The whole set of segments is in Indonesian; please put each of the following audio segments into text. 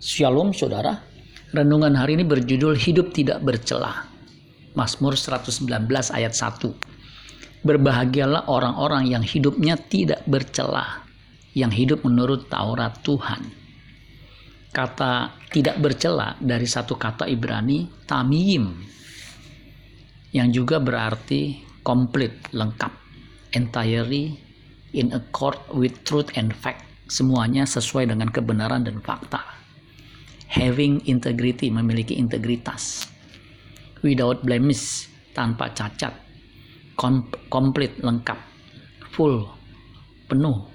Shalom saudara. Renungan hari ini berjudul Hidup Tidak Bercelah. Mazmur 119 ayat 1. Berbahagialah orang-orang yang hidupnya tidak bercelah, yang hidup menurut Taurat Tuhan. Kata tidak bercela dari satu kata Ibrani tamiyim yang juga berarti komplit, lengkap, entirely in accord with truth and fact. Semuanya sesuai dengan kebenaran dan fakta having integrity, memiliki integritas. Without blemish, tanpa cacat. Komplit, lengkap. Full, penuh.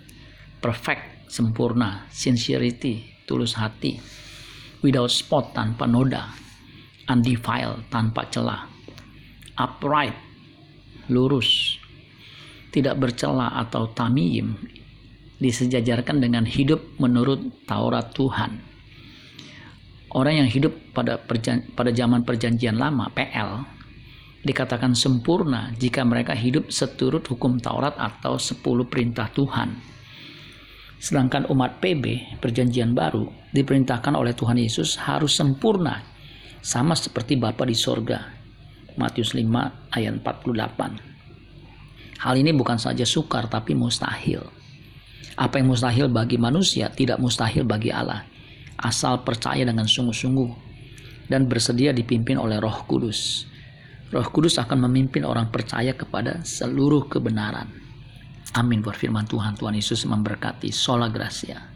Perfect, sempurna. Sincerity, tulus hati. Without spot, tanpa noda. Undefiled, tanpa celah. Upright, lurus. Tidak bercela atau tamiyim disejajarkan dengan hidup menurut Taurat Tuhan orang yang hidup pada perjan pada zaman perjanjian lama PL dikatakan sempurna jika mereka hidup seturut hukum Taurat atau 10 perintah Tuhan. Sedangkan umat PB perjanjian baru diperintahkan oleh Tuhan Yesus harus sempurna sama seperti Bapa di sorga. Matius 5 ayat 48. Hal ini bukan saja sukar tapi mustahil. Apa yang mustahil bagi manusia tidak mustahil bagi Allah asal percaya dengan sungguh-sungguh dan bersedia dipimpin oleh Roh Kudus. Roh Kudus akan memimpin orang percaya kepada seluruh kebenaran. Amin buat firman Tuhan. Tuhan Yesus memberkati. Sola Gracia.